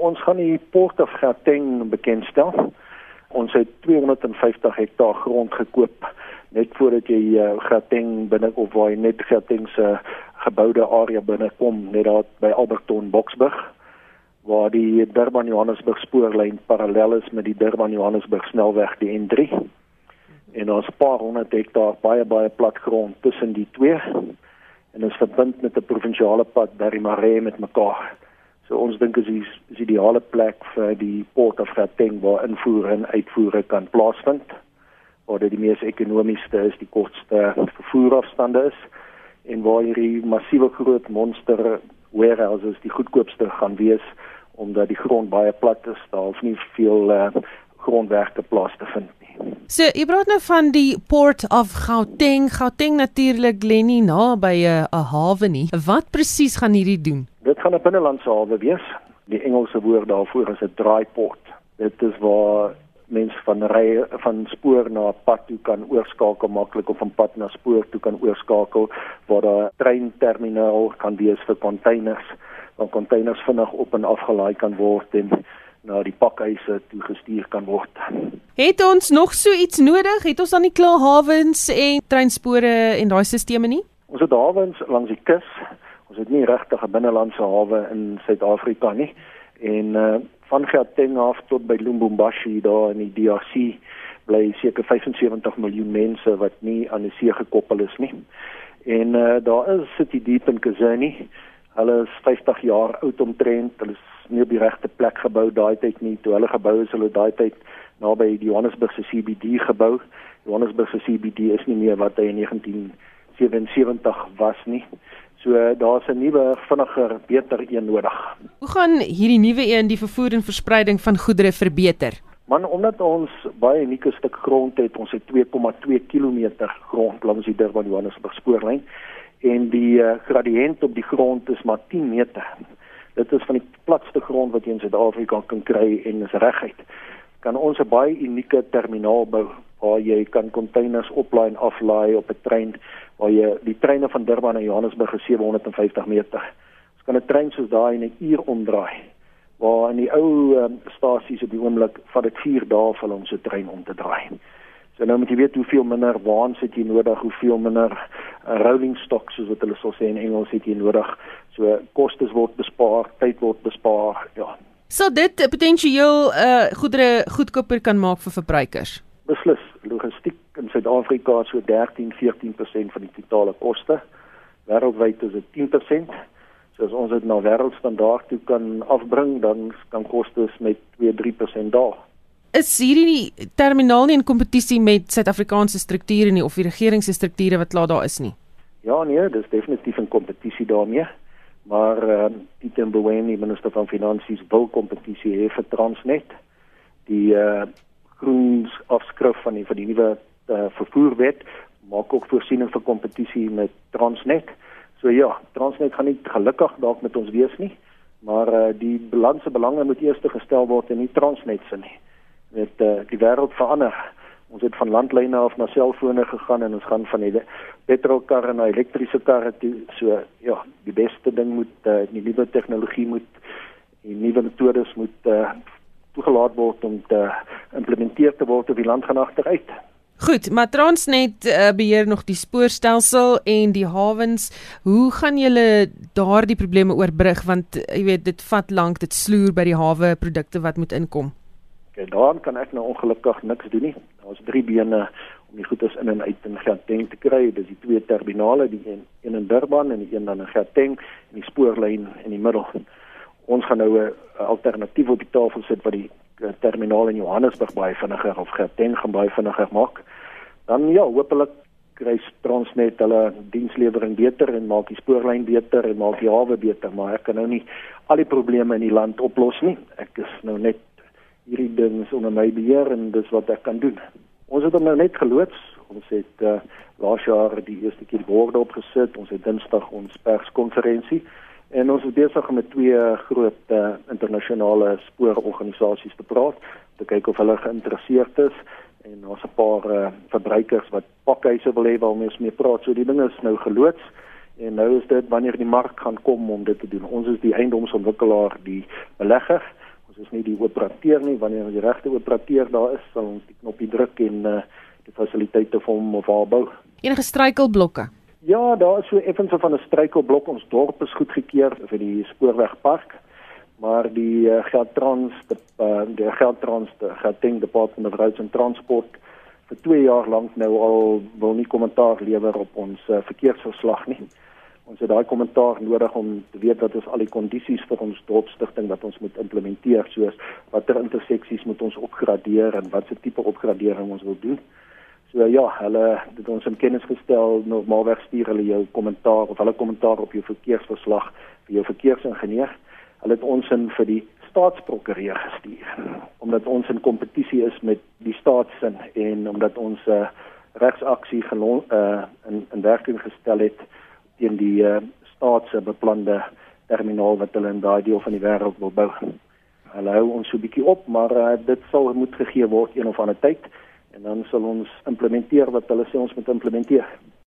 Ons gaan die Port of Gauteng bekendstel. Ons het 250 hektaar grond gekoop net voordat jy uh, Gauteng binne of waar jy net Gauteng se geboude area binne kom, net daar by Alberton Boksburg waar die Durban Johannesburg spoorlyn parallel is met die Durban Johannesburg snelweg die N3. En ons paar honderd hektaar baie baie plat grond tussen die twee en is verbind met 'n provinsiale pad die Maree met mekaar. So ons dink is die is ideale plek vir die Port of Gauteng waar invoer en uitvoer kan plaasvind. Waar dit die mees ekonomiese is, die kortste vervoerafstande is en waar hierdie massiewe groot monster warehouses die goedkoopste gaan wees omdat die grond baie plat is, daar hoef nie veel uh, grondwerke plaas te vind nie. So, jy praat nou van die Port of Gauteng. Gauteng natuurlik lê nie naby 'n uh, hawe nie. Wat presies gaan hierdie doen? Dit gaan 'n binnelandse hawe wees. Die Engelse woord daarvoor is 'n dry port. Dit is waar mens van ry van spoor na pad toe kan oorskakel maklik of van pad na spoor toe kan oorskakel waar daar treinterminaal kan wees vir containers waar containers vinnig op en afgelaai kan word en na die pakhuise toe gestuur kan word. Het ons nog so iets nodig? Het ons dan nie klaar hawens en treinspore en daai stelsels nie? Ons het hawens langs die kus. Ons het nie regtig 'n binnelandse hawe in Suid-Afrika nie. En uh van Gauteng af tot by Lubumbashi daar in die DRC bly seker 75 miljoen mense wat nie aan die see gekoppel is nie. En uh daar is City Deep in KwaZulu Hulle is 50 jaar oud omtrent. Hulle is nie op die regte plek gebou daai tyd nie. Toe hulle gebou is, hulle daai tyd naby die Johannesburg se CBD gebou. Johannesburg se CBD is nie meer wat hy in 1977 was nie. So daar's 'n nuwe, vinniger, beter een nodig. Hoe gaan hierdie nuwe een die vervoer en verspreiding van goedere verbeter? Man, omdat ons baie unieke stuk grond het, ons het 2,2 km grond langs die Durban Johannesburg spoorlyn en die uh, gradiënt op die grond is maar 10 meter. Dit is van die platste grond wat jy in Suid-Afrika kan kry en is reguit. Kan ons 'n baie unieke terminaal bou waar jy kan containers oplaai en aflaai op 'n trein waar jy die treine van Durban na Johannesburg is 750 meter. Ons kan 'n trein soos daai in 'n uur omdraai. Waar in die ou um, stasies op die oomblik vat dit 4 dae vir om so 'n trein om te draai. So nou moet jy weet hoeveel minder waans het jy nodig, hoeveel minder uh, rolling stock soos wat hulle sou sê in Engels het jy nodig. So kostes word bespaar, tyd word bespaar, ja. So dit potensieel uh goedere goedkoper kan maak vir verbruikers. Beslis. Logistiek in Suid-Afrika so 13-14% van die totale koste. Wêreldwyd is dit 10%. So as ons dit na wêreldstandaard toe kan afbring, dan kan kostes met 2-3% daal is hierdie terminaal nie in kompetisie met Suid-Afrikaanse strukture nie of die regering se strukture wat klaar daar is nie. Ja nee, dis definitief in kompetisie daarmee. Maar ehm uh, Pieter Mboweni, minister van finansies, wil kompetisie hê vir Transnet. Die uh, groens afskrif van die van die nuwe uh, vervoerwet maak ook voorsiening vir kompetisie met Transnet. So ja, Transnet gaan nie gelukkig dalk met ons wees nie, maar eh uh, die balanse belange moet eers gestel word in die Transnet se nie met uh, die wêreld verander. Ons het van landlyne af na selfone gegaan en ons gaan van die petrolkarre na elektriese karre toe. So ja, die beste ding moet uh, die nuwe tegnologie moet die nuwe metodes moet uh, toegelaat word om te implementeer te word op die land gaan agteruit. Goed, maar Transnet uh, beheer nog die spoorstelsel en die hawens. Hoe gaan julle daardie probleme oorbrug want jy weet dit vat lank, dit sloer by die hawe produkte wat moet inkom. En daaraan kan ek nou ongelukkig niks doen nie. Daar's drie bene om die goederes in en uit in Gauteng te kry. Dis die twee terminale, die een, een in Durban en die een dan in Gauteng en die spoorlyn in die middel. Ons gaan nou 'n alternatief op die tafel sit wat die eh, terminaal in Johannesburg baie vinniger of Gauteng gaan baie vinniger maak. Dan ja, hopelik kry Transnet hulle dienslewering beter en maak die spoorlyn beter en maak die hawe beter, maar ek kan nou nie al die probleme in die land oplos nie. Ek is nou net hierdie ding is onder my beheer en dis wat ek kan doen. Ons het hom nou net geloods. Ons het uh, laas jaar die eerste keer borde opgesit. Ons het Dinsdag ons perskonferensie en ons is besig met twee groot uh, internasionale spoororganisasies te praat, te kyk of hulle geïnteresseerd is en ons 'n paar uh, verbruikers wat pakhuise wil hê waarmee ons mee praat. So die ding is nou geloods en nou is dit wanneer die mark gaan kom om dit te doen. Ons is die eiendomsontwikkelaar, die belegger is nie die operateur nie, wanneer die regte operateur daar is, sal ons die knoppie druk en uh, die fasiliteite vir hom of haar bou. Enige struikelblokke? Ja, daar is so effens van 'n struikelblok ons dorp is goedgekeur vir die spoorwegpark maar die uh, Geldtrans die, uh, die Geldtrans die Gauteng Department of Roads and Transport vir 2 jaar lank nou al wil nie kommentaar lewer op ons uh, verkeersverslag nie. Ons het daai kommentaar nodig om te weet wat is al die kondisies vir ons dorpstigting wat ons moet implementeer soos watter interseksies moet ons opgradeer en watse tipe opgradering ons wil doen. So ja, hulle het ons in kennis gestel normaalweg stuur hulle jou kommentaar of hulle kommentaar op jou verkeersverslag vir jou verkeersingenieur. Hulle het ons in vir die staatsprokureur gestuur omdat ons in kompetisie is met die staatssin en omdat ons 'n uh, regsaksie gelon uh, in in werking gestel het teen die uh, staatse beplande terminaal wat hulle in daai deel van die wêreld wil bou. Hulle hou ons so 'n bietjie op, maar uh, dit sal moet gegee word een of ander tyd en dan sal ons implementeer wat hulle sê ons moet implementeer.